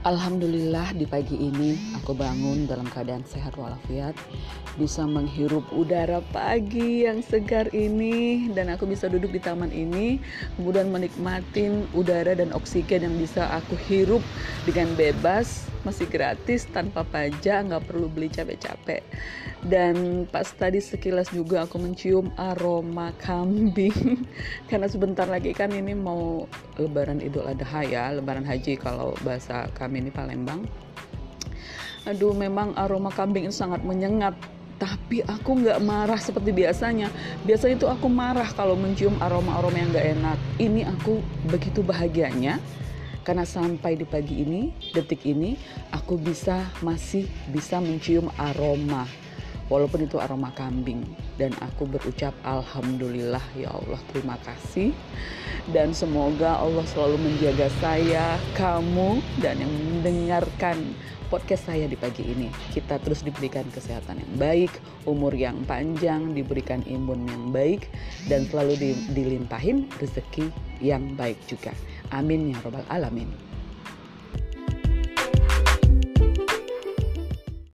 Alhamdulillah di pagi ini aku bangun dalam keadaan sehat walafiat. Bisa menghirup udara pagi yang segar ini Dan aku bisa duduk di taman ini Kemudian menikmati udara dan oksigen yang bisa aku hirup dengan bebas Masih gratis tanpa pajak nggak perlu beli capek-capek. Dan pas tadi sekilas juga aku mencium aroma kambing. Karena sebentar lagi kan ini mau lebaran idul adha ya Lebaran haji kalau bahasa kami ini Palembang. Aduh memang aroma kambing itu sangat menyengat. Tapi aku nggak marah seperti biasanya. Biasanya itu aku marah kalau mencium aroma-aroma yang nggak enak. Ini aku begitu bahagianya karena sampai di pagi ini detik ini aku bisa masih bisa mencium aroma. Walaupun itu aroma kambing. Dan aku berucap alhamdulillah ya Allah terima kasih. Dan semoga Allah selalu menjaga saya, kamu dan yang mendengarkan podcast saya di pagi ini. Kita terus diberikan kesehatan yang baik, umur yang panjang, diberikan imun yang baik dan selalu dilimpahin rezeki yang baik juga. Amin ya robbal alamin.